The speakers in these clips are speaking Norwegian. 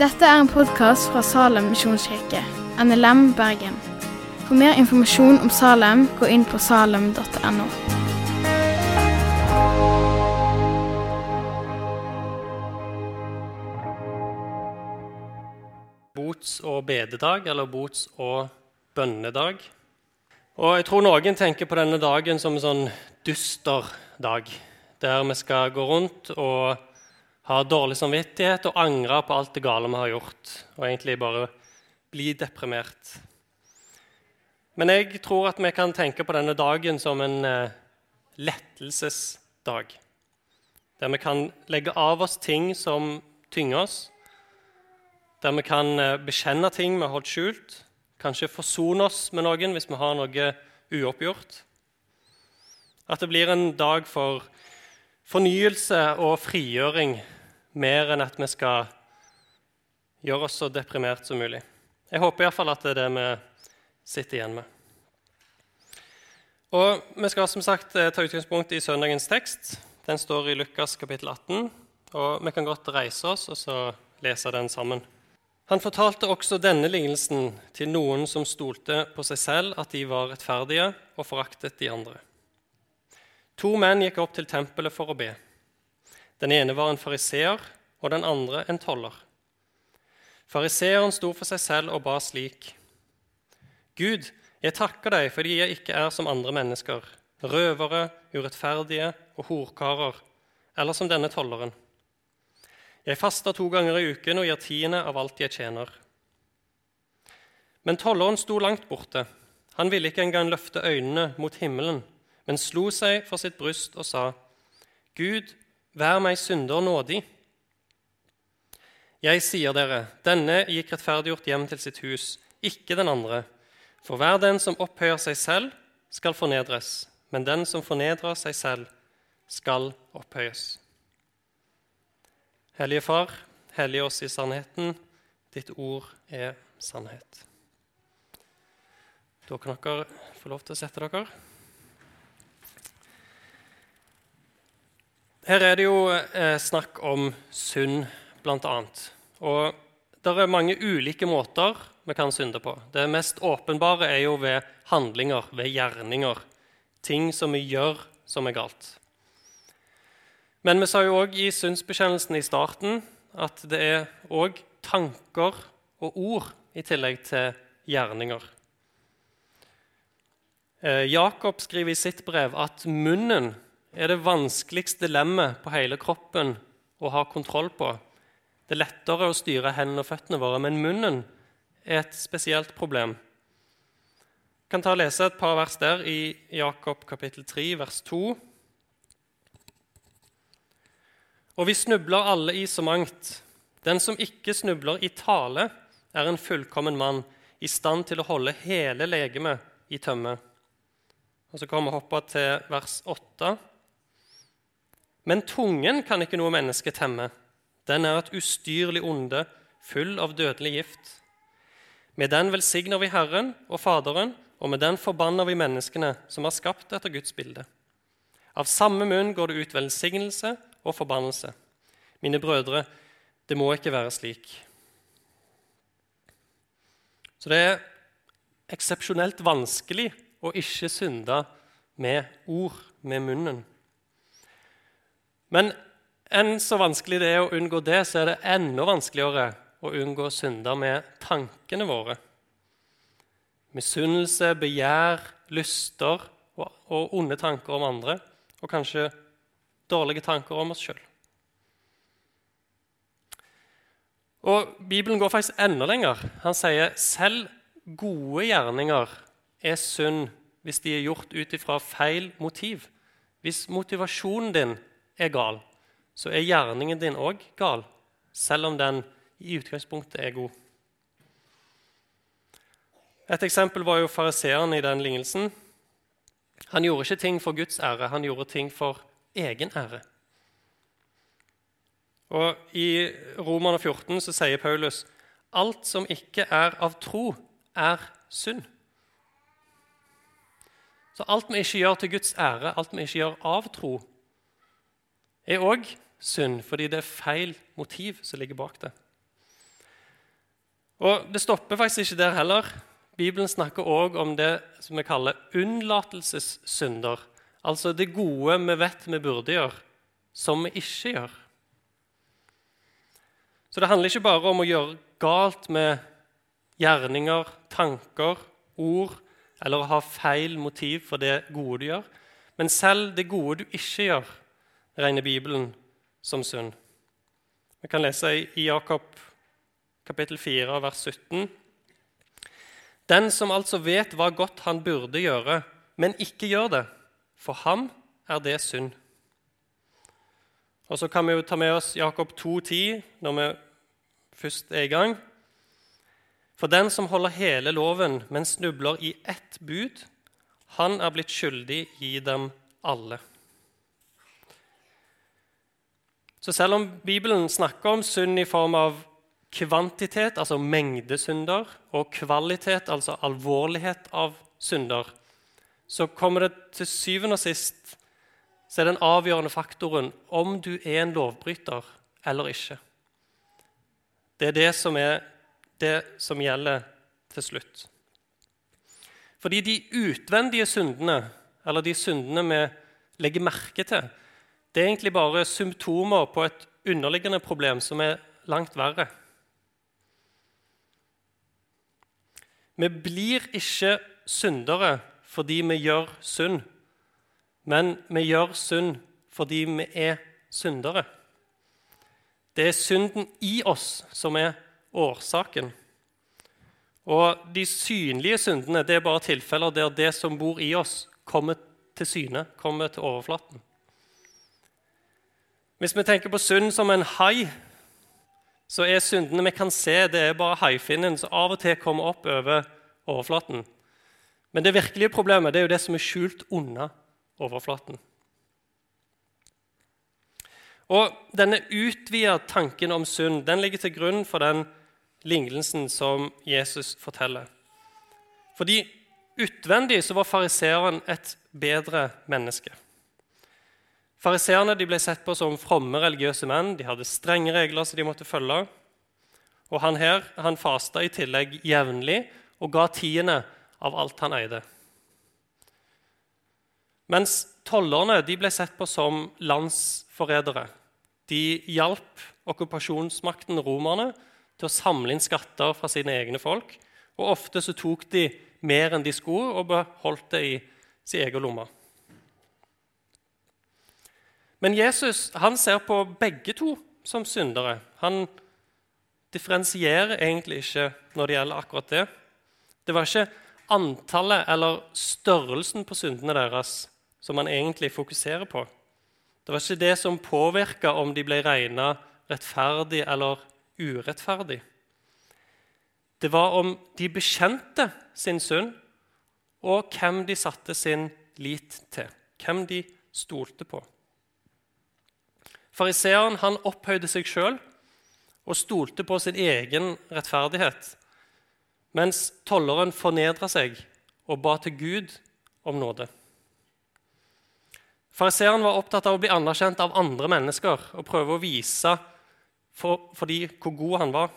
Dette er en podkast fra Salem misjonskirke, NLM Bergen. For mer informasjon om Salem, gå inn på salem.no. bots- og bededag, eller bots- og bønnedag. Og jeg tror noen tenker på denne dagen som en sånn dyster dag, der vi skal gå rundt og ha dårlig samvittighet og angre på alt det gale vi har gjort, og egentlig bare bli deprimert. Men jeg tror at vi kan tenke på denne dagen som en eh, lettelsesdag, der vi kan legge av oss ting som tynger oss, der vi kan eh, bekjenne ting vi har holdt skjult, kanskje forsone oss med noen hvis vi har noe uoppgjort. At det blir en dag for fornyelse og frigjøring mer enn at vi skal gjøre oss så deprimert som mulig. Jeg håper iallfall at det er det vi sitter igjen med. Og Vi skal som sagt eh, ta utgangspunkt i søndagens tekst. Den står i Lukas kapittel 18. og Vi kan godt reise oss og så lese den sammen. Han fortalte også denne lignelsen til noen som stolte på seg selv at de var rettferdige, og foraktet de andre. To menn gikk opp til tempelet for å be. Den ene var en fariseer, og den andre en toller. Fariseeren sto for seg selv og ba slik.: Gud, jeg takker deg fordi jeg ikke er som andre mennesker, røvere, urettferdige og horkarer, eller som denne tolleren. Jeg faster to ganger i uken og gir tiende av alt jeg tjener. Men tolleren sto langt borte. Han ville ikke engang løfte øynene mot himmelen, men slo seg for sitt bryst og sa, Gud, vær meg synder nådig. Jeg sier dere, denne gikk rettferdiggjort hjem til sitt hus, ikke den andre. For hver den som opphøyer seg selv, skal fornedres, men den som fornedrer seg selv, skal opphøyes. Hellige Far, hellige oss i sannheten. Ditt ord er sannhet. Da kan dere få lov til å sette dere. Her er det jo eh, snakk om synd, bl.a. Og det er mange ulike måter vi kan synde på. Det mest åpenbare er jo ved handlinger, ved gjerninger. Ting som vi gjør som er galt. Men vi sa jo òg i synsbekjennelsen i starten at det er òg tanker og ord i tillegg til gjerninger. Eh, Jakob skriver i sitt brev at munnen er det vanskeligste lemmet på hele kroppen å ha kontroll på. Det er lettere å styre hendene og føttene våre, men munnen er et spesielt problem. Jeg kan ta og lese et par vers der i Jakob kapittel 3, vers 2. Og vi snubler alle i så mangt. Den som ikke snubler i tale, er en fullkommen mann, i stand til å holde hele legemet i tømme. Og Så kommer vi hoppe til vers 8. Men tungen kan ikke noe menneske temme. Den er et ustyrlig onde, full av dødelig gift. Med den velsigner vi Herren og Faderen, og med den forbanner vi menneskene som er skapt etter Guds bilde. Av samme munn går det ut velsignelse og forbannelse. Mine brødre, det må ikke være slik. Så det er eksepsjonelt vanskelig å ikke synde med ord, med munnen. Men enn så vanskelig det er å unngå det, så er det enda vanskeligere å unngå synder med tankene våre. Misunnelse, begjær, lyster og, og onde tanker om andre, og kanskje dårlige tanker om oss sjøl. Og Bibelen går faktisk enda lenger. Han sier selv gode gjerninger er synd hvis de er gjort ut ifra feil motiv. Hvis motivasjonen din er gal, så er gjerningen din òg gal, selv om den i utgangspunktet er god. Et eksempel var jo fariseeren i den lignelsen. Han gjorde ikke ting for Guds ære, han gjorde ting for egen ære. Og I Roman 14 så sier Paulus alt som ikke er av tro, er synd. Så alt vi ikke gjør til Guds ære, alt vi ikke gjør av tro, er òg synd, fordi det er feil motiv som ligger bak det. Og Det stopper faktisk ikke der heller. Bibelen snakker òg om det som vi kaller unnlatelsessynder. Altså det gode vi vet vi burde gjøre, som vi ikke gjør. Så det handler ikke bare om å gjøre galt med gjerninger, tanker, ord eller å ha feil motiv for det gode du gjør. Men selv det gode du ikke gjør, regner Bibelen som synd. Vi kan lese i Jakob kapittel 4, vers 17. Den som altså vet hva godt han burde gjøre, men ikke gjør det, for ham er det synd. Og Så kan vi jo ta med oss Jakob 2,10 når vi først er i gang. For den som holder hele loven, men snubler i ett bud, han er blitt skyldig i dem alle. Så selv om Bibelen snakker om synd i form av kvantitet, altså mengde synder, og kvalitet, altså alvorlighet av synder, så kommer det til syvende og sist så er den avgjørende faktoren om du er en lovbryter eller ikke. Det er det som er det som gjelder til slutt. Fordi de utvendige syndene, eller de syndene vi legger merke til, det er egentlig bare symptomer på et underliggende problem som er langt verre. Vi blir ikke syndere fordi vi gjør synd, men vi gjør synd fordi vi er syndere. Det er synden i oss som er årsaken. Og de synlige syndene det er bare tilfeller der det som bor i oss, kommer til syne, kommer til overflaten. Hvis vi tenker på synd som en hai, så er syndene vi kan se, det er bare haifinnen som av og til kommer opp over overflaten. Men det virkelige problemet det er jo det som er skjult unna overflaten. Og Denne utvida tanken om synd den ligger til grunn for den lignelsen som Jesus forteller. Fordi utvendig så var fariseeren et bedre menneske. Fariseerne ble sett på som fromme religiøse menn. De hadde strenge regler som de måtte følge. Og han her han fasta i tillegg jevnlig og ga tiende av alt han eide. Mens tollerne ble sett på som landsforrædere. De hjalp okkupasjonsmakten romerne til å samle inn skatter fra sine egne folk. Og ofte så tok de mer enn de skulle, og beholdt det i sin egen lomme. Men Jesus han ser på begge to som syndere. Han differensierer egentlig ikke når det gjelder akkurat det. Det var ikke antallet eller størrelsen på syndene deres som han egentlig fokuserer på. Det var ikke det som påvirka om de ble regna rettferdig eller urettferdig. Det var om de bekjente sin synd, og hvem de satte sin lit til. Hvem de stolte på. Fariseeren opphøyde seg sjøl og stolte på sin egen rettferdighet, mens tolleren fornedra seg og ba til Gud om nåde. Fariseeren var opptatt av å bli anerkjent av andre mennesker og prøve å vise for, for de hvor god han var.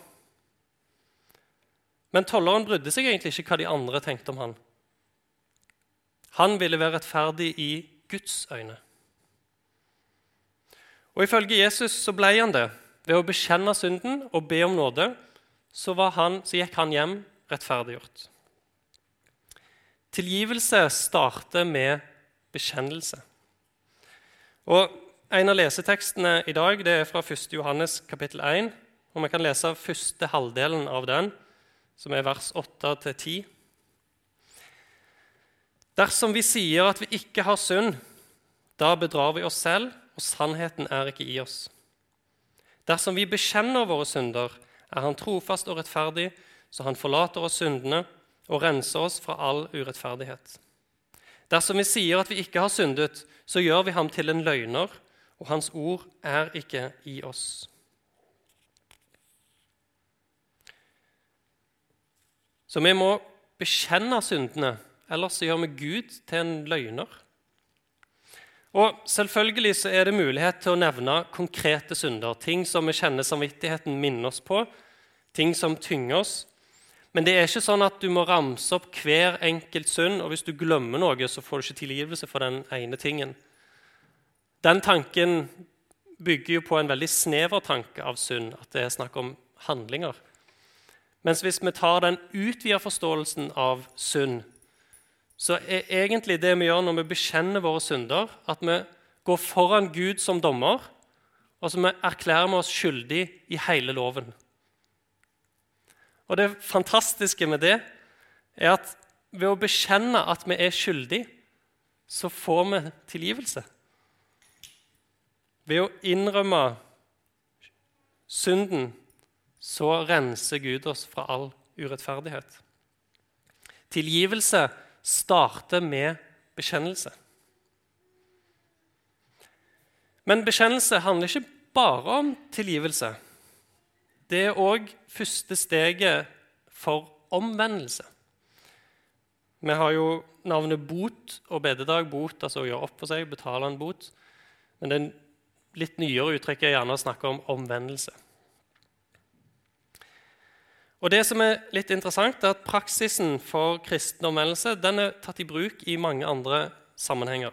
Men tolleren brydde seg egentlig ikke hva de andre tenkte om han. Han ville være rettferdig i Guds øyne. Og Ifølge Jesus så ble han det. Ved å bekjenne synden og be om nåde så, han, så gikk han hjem rettferdiggjort. Tilgivelse starter med bekjennelse. Og En av lesetekstene i dag det er fra 1. Johannes kapittel 1. og Vi kan lese første halvdelen av den, som er vers 8-10. Dersom vi sier at vi ikke har synd, da bedrar vi oss selv og sannheten er ikke i oss. Dersom vi bekjenner våre synder, er Han trofast og rettferdig, så Han forlater oss syndene og renser oss fra all urettferdighet. Dersom vi sier at vi ikke har syndet, så gjør vi ham til en løgner, og hans ord er ikke i oss. Så vi må bekjenne syndene, ellers gjør vi Gud til en løgner. Og Selvfølgelig så er det mulighet til å nevne konkrete synder, ting som vi kjenner samvittigheten minner oss på, ting som tynger oss. Men det er ikke sånn at du må ramse opp hver enkelt synd, og hvis du glemmer noe, så får du ikke tilgivelse for den ene tingen. Den tanken bygger jo på en veldig snever tanke av synd, at det er snakk om handlinger. Mens hvis vi tar den utvida forståelsen av synd, så er egentlig det vi gjør når vi bekjenner våre synder, at vi går foran Gud som dommer, og så vi erklærer vi oss skyldig i hele loven. Og det fantastiske med det er at ved å bekjenne at vi er skyldig, så får vi tilgivelse. Ved å innrømme synden så renser Gud oss fra all urettferdighet. Tilgivelse starter med bekjennelse. Men bekjennelse handler ikke bare om tilgivelse det er òg første steget for omvendelse. Vi har jo navnet bot og bededag. Bot, altså å gjøre opp for seg, betale en bot. Men det litt nyere uttrykket jeg gjerne å snakke om omvendelse. Og det som er litt interessant, er at Praksisen for kristen omvendelse den er tatt i bruk i mange andre sammenhenger.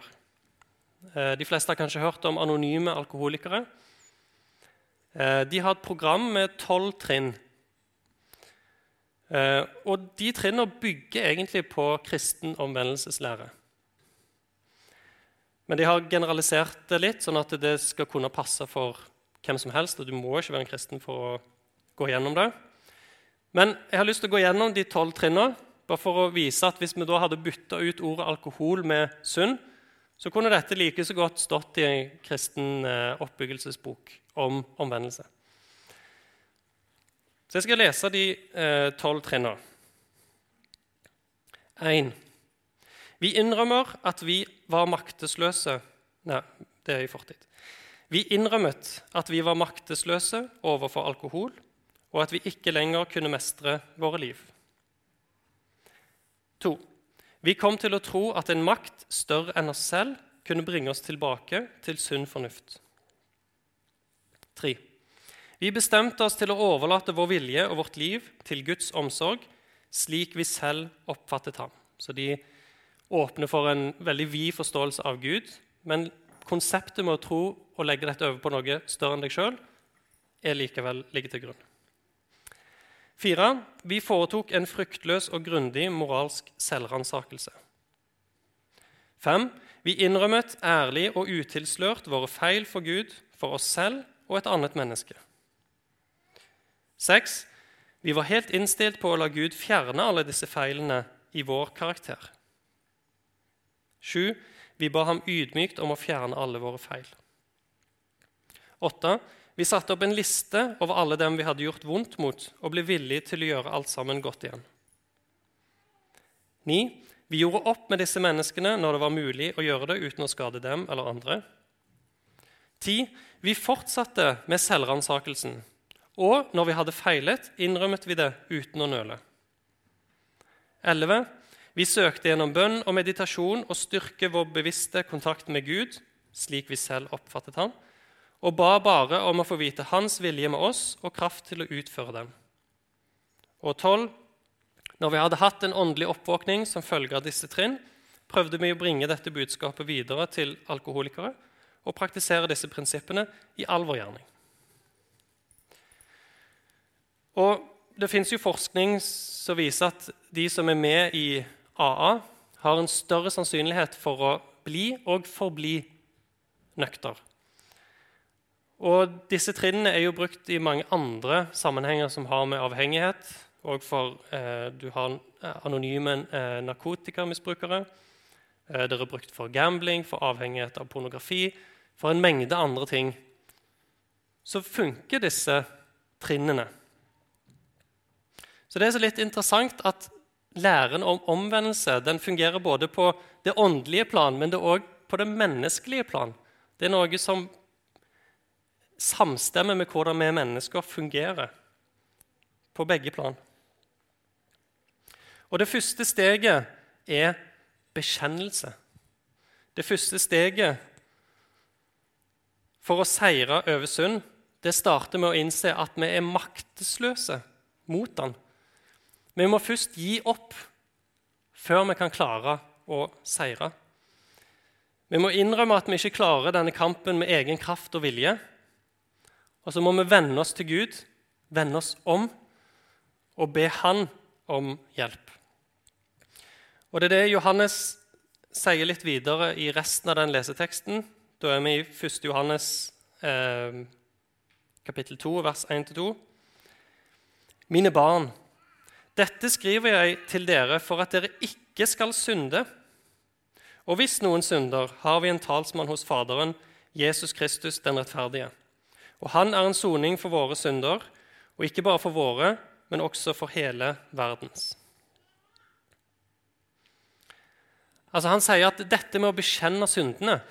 Eh, de fleste har kanskje hørt om anonyme alkoholikere. Eh, de har et program med tolv trinn. Eh, og de trinnene bygger egentlig på kristen omvendelseslære. Men de har generalisert det litt, sånn at det skal kunne passe for hvem som helst. og Du må ikke være en kristen for å gå gjennom det. Men jeg har lyst til å gå gjennom de tolv trinnene, bare for å vise at hvis vi da hadde bytta ut ordet alkohol med synd, så kunne dette like så godt stått i en kristen eh, oppbyggelsesbok om omvendelse. Så jeg skal lese de eh, tolv eh, trinnene. 1. Vi innrømmer at vi var maktesløse Nei, det er i fortid. Vi innrømmet at vi var maktesløse overfor alkohol, og at vi ikke lenger kunne mestre våre liv. 2. Vi kom til å tro at en makt større enn oss selv kunne bringe oss tilbake til sunn fornuft. 3. Vi bestemte oss til å overlate vår vilje og vårt liv til Guds omsorg slik vi selv oppfattet ham. Så de åpner for en veldig vid forståelse av Gud. Men konseptet med å tro og legge dette over på noe større enn deg sjøl er likevel ligger til grunn. 4. Vi foretok en fryktløs og grundig moralsk selvransakelse. 5. Vi innrømmet ærlig og utilslørt våre feil for Gud, for oss selv og et annet menneske. 6. Vi var helt innstilt på å la Gud fjerne alle disse feilene i vår karakter. 7. Vi ba ham ydmykt om å fjerne alle våre feil. 8. Vi satte opp en liste over alle dem vi hadde gjort vondt mot, og ble villige til å gjøre alt sammen godt igjen. 9. Vi gjorde opp med disse menneskene når det var mulig å gjøre det uten å skade dem eller andre. 10. Vi fortsatte med selvransakelsen, og når vi hadde feilet, innrømmet vi det uten å nøle. 11. Vi søkte gjennom bønn og meditasjon å styrke vår bevisste kontakt med Gud, slik vi selv oppfattet ham, og ba bare om å få vite Hans vilje med oss og kraft til å utføre dem. Og 12. Når vi hadde hatt en åndelig oppvåkning som følge av disse trinn, prøvde vi å bringe dette budskapet videre til alkoholikere og praktisere disse prinsippene i all vår gjerning. Og Det fins forskning som viser at de som er med i AA, har en større sannsynlighet for å bli og forbli nøkter. Og disse trinnene er jo brukt i mange andre sammenhenger som har med avhengighet. Og for eh, du har anonyme eh, narkotikamisbrukere. Eh, det er brukt for gambling, for avhengighet av pornografi, for en mengde andre ting, så funker disse trinnene. Så det er så litt interessant at læren om omvendelse den fungerer både på det åndelige plan, men det er òg på det menneskelige plan. Det er noe som samstemmer med hvordan vi mennesker fungerer på begge plan. Og det første steget er bekjennelse. Det første steget for å seire over synd, det starter med å innse at vi er maktesløse mot den. Vi må først gi opp før vi kan klare å seire. Vi må innrømme at vi ikke klarer denne kampen med egen kraft og vilje. Og så må vi vende oss til Gud, vende oss om, og be Han om hjelp. Og Det er det Johannes sier litt videre i resten av den leseteksten. Da er vi i 1. Johannes eh, kapittel 2, vers 1-2. Mine barn, dette skriver jeg til dere for at dere ikke skal synde. Og hvis noen synder, har vi en talsmann hos Faderen, Jesus Kristus den rettferdige. Og han er en soning for våre synder, og ikke bare for våre, men også for hele verdens. Altså Han sier at dette med å bekjenne syndene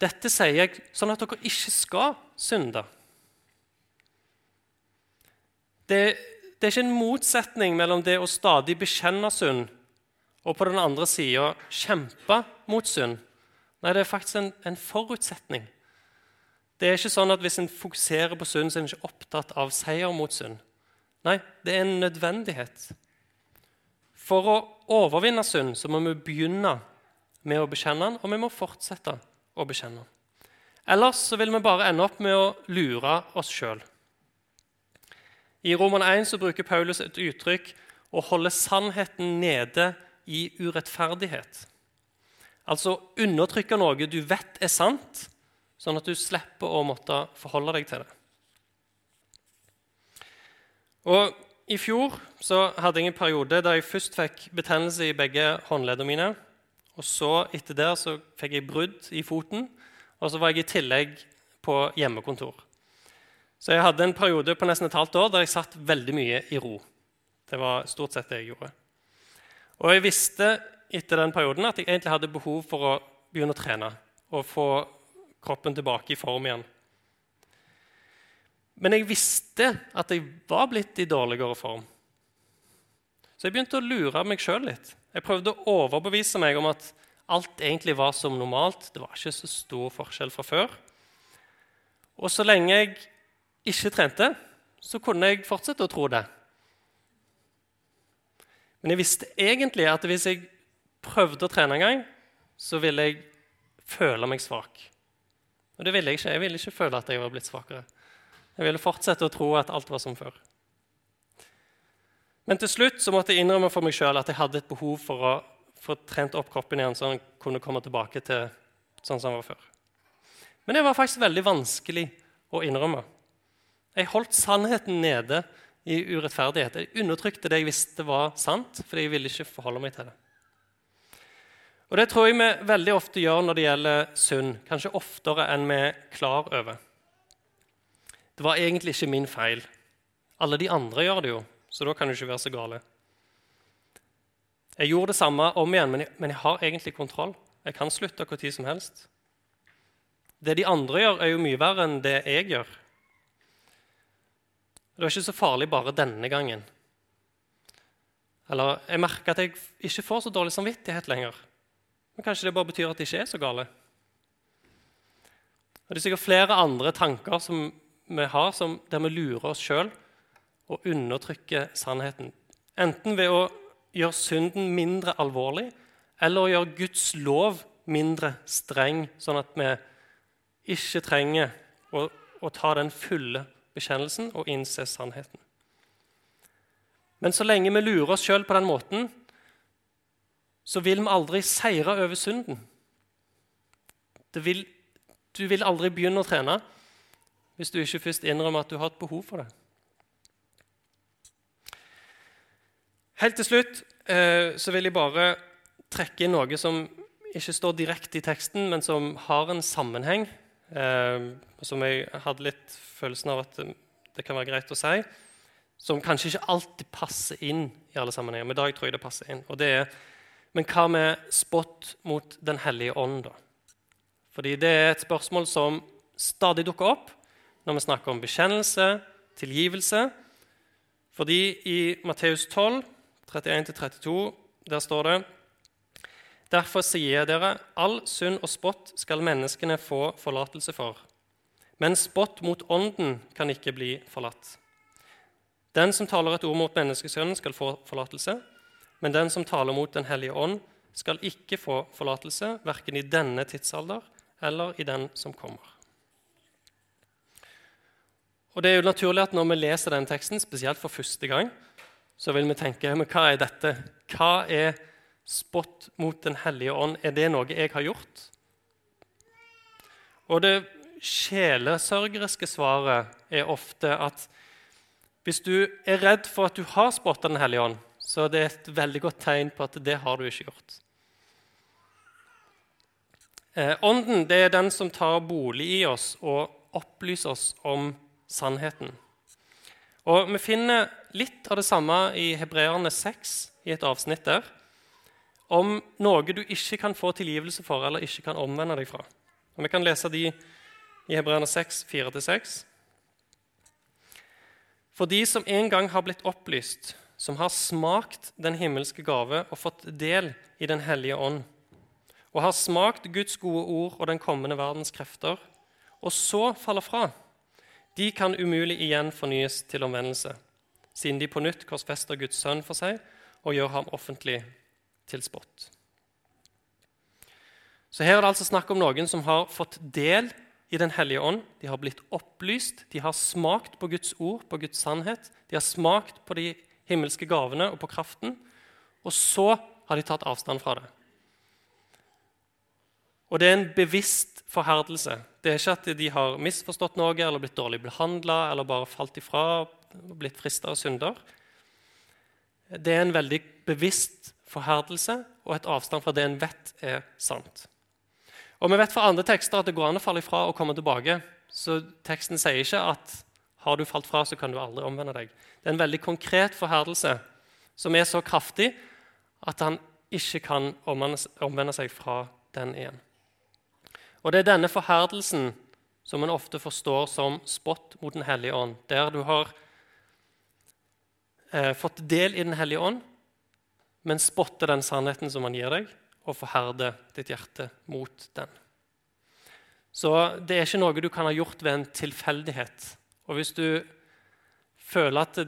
dette sier jeg sånn at dere ikke skal synde. Det, det, er ikke en motsetning mellom det å stadig bekjenne synd og på den andre sida kjempe mot synd. Nei, det er faktisk en, en, forutsetning. Det er ikke sånn at Hvis en fokuserer på synd, så er en ikke opptatt av seier mot synd. Nei, det er en nødvendighet. For å overvinne synd så må vi begynne med å bekjenne den, og vi må fortsette å bekjenne den. Ellers så vil vi bare ende opp med å lure oss sjøl. I Roman 1 så bruker Paulus et uttrykk å holde sannheten nede i urettferdighet. Altså undertrykke noe du vet er sant, sånn at du slipper å måtte forholde deg til det. Og I fjor så hadde jeg en periode der jeg først fikk betennelse i begge håndleddene mine. og så Etter det så fikk jeg brudd i foten, og så var jeg i tillegg på hjemmekontor. Så jeg hadde en periode på nesten et halvt år der jeg satt veldig mye i ro. Det var stort sett det jeg gjorde. Og jeg visste etter den perioden at jeg egentlig hadde behov for å begynne å trene og få kroppen tilbake i form igjen. Men jeg visste at jeg var blitt i dårligere form. Så jeg begynte å lure meg sjøl litt. Jeg prøvde å overbevise meg om at alt egentlig var som normalt. Det var ikke så stor forskjell fra før. Og så lenge jeg ikke trente, så kunne jeg fortsette å tro det. Men jeg visste egentlig at hvis jeg prøvde å trene en gang, så ville jeg føle meg svak. Og det ville jeg ikke. Jeg ville ikke føle at jeg var blitt svakere. Jeg ville fortsette å tro at alt var som før. Men til slutt så måtte jeg innrømme for meg sjøl at jeg hadde et behov for å få trent opp kroppen igjen, så den kunne komme tilbake til sånn som den var før. Men det var faktisk veldig vanskelig å innrømme. Jeg holdt sannheten nede i urettferdighet. Jeg undertrykte det jeg visste var sant, fordi jeg ville ikke forholde meg til det. Og Det tror jeg vi veldig ofte gjør når det gjelder synd, kanskje oftere enn vi er klar over. Det var egentlig ikke min feil. Alle de andre gjør det jo, så da kan det ikke være så gale. Jeg gjorde det samme om igjen, men jeg, men jeg har egentlig kontroll. Jeg kan slutte når som helst. Det de andre gjør, er jo mye verre enn det jeg gjør. Det var ikke så farlig bare denne gangen. Eller jeg merker at jeg ikke får så dårlig samvittighet lenger. Men kanskje det bare betyr at det ikke er så gale. Og Det er sikkert flere andre tanker som vi har som, der vi lurer oss sjøl og undertrykker sannheten. Enten ved å gjøre synden mindre alvorlig eller å gjøre Guds lov mindre streng, sånn at vi ikke trenger å, å ta den fulle bekjennelsen og innse sannheten. Men så lenge vi lurer oss sjøl på den måten, så vil vi aldri seire over synden. Vil, du vil aldri begynne å trene hvis du ikke først innrømmer at du har et behov for det. Helt til slutt eh, så vil jeg bare trekke inn noe som ikke står direkte i teksten, men som har en sammenheng. Eh, som jeg hadde litt følelsen av at det kan være greit å si. Som kanskje ikke alltid passer inn i alle sammenhenger. Men i dag tror jeg det passer inn. Og det er, Men hva med spott mot Den hellige ånd, da? Fordi det er et spørsmål som stadig dukker opp når vi snakker om bekjennelse, tilgivelse. Fordi i Matteus 12, 31-32, der står det Derfor sier jeg dere, all synd og spott skal menneskene få forlatelse for. Men spott mot ånden kan ikke bli forlatt. Den som taler et ord mot menneskesønnen, skal få forlatelse. Men den som taler mot Den hellige ånd, skal ikke få forlatelse, verken i denne tidsalder eller i den som kommer. Og det er jo naturlig at Når vi leser den teksten, spesielt for første gang, så vil vi tenke men hva er dette? Hva er spott mot Den hellige ånd? Er det noe jeg har gjort? Og det sjelesørgeriske svaret er ofte at hvis du er redd for at du har spotta Den hellige ånd, så det er et veldig godt tegn på at det har du ikke gjort. Eh, ånden det er den som tar bolig i oss og opplyser oss om sannheten. Og Vi finner litt av det samme i Hebreerne 6, i et avsnitt der, om noe du ikke kan få tilgivelse for eller ikke kan omvende deg fra. Og Vi kan lese de i Hebreerne 6, 4-6. For de som en gang har blitt opplyst, som har smakt den himmelske gave og fått del i Den hellige ånd, og har smakt Guds gode ord og den kommende verdens krefter, og så faller fra, de kan umulig igjen fornyes til omvendelse, siden de på nytt korsfester Guds sønn for seg og gjør ham offentlig til spott. Så Her er det altså snakk om noen som har fått del i Den hellige ånd. De har blitt opplyst, de har smakt på Guds ord, på Guds sannhet. De har smakt på de himmelske gavene og på kraften. Og så har de tatt avstand fra det. Og det er en bevisst forherdelse. Det er ikke at de har misforstått noe eller blitt dårlig behandla eller bare falt ifra og blitt frista av synder. Det er en veldig bevisst forherdelse og et avstand fra det en vet er sant. Og Vi vet fra andre tekster at det går an å falle ifra og komme tilbake. Så teksten sier ikke at har du falt fra, så kan du aldri omvende deg. Det er en veldig konkret forherdelse som er så kraftig at han ikke kan omvende seg fra den igjen. Og Det er denne forherdelsen som en ofte forstår som spott mot Den hellige ånd, der du har eh, fått del i Den hellige ånd, men spotter den sannheten som han gir deg, og forherder ditt hjerte mot den. Så det er ikke noe du kan ha gjort ved en tilfeldighet. Og hvis du føler at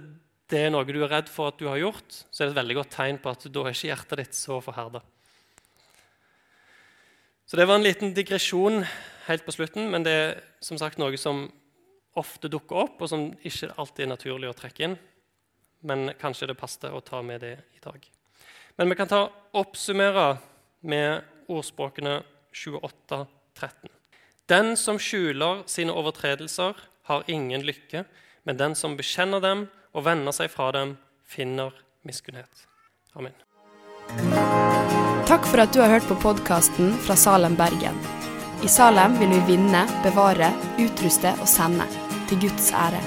det er noe du er redd for at du har gjort, så er det et veldig godt tegn på at da er ikke hjertet ditt så forherda. Så det var en liten digresjon helt på slutten, men det er som sagt noe som ofte dukker opp, og som ikke alltid er naturlig å trekke inn. Men kanskje det passet å ta med det i dag. Men vi kan ta oppsummere med ordspråkene 28, 13. Den som skjuler sine overtredelser, har ingen lykke, men den som bekjenner dem og vender seg fra dem, finner miskunnhet. Amen. Takk for at du har hørt på podkasten fra Salem, Bergen. I Salem vil vi vinne, bevare, utruste og sende. Til Guds ære.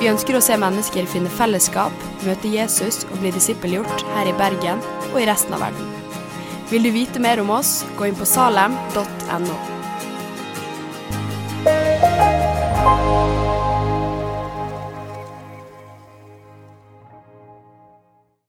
Vi ønsker å se mennesker finne fellesskap, møte Jesus og bli disippelgjort her i Bergen og i resten av verden. Vil du vite mer om oss, gå inn på salem.no.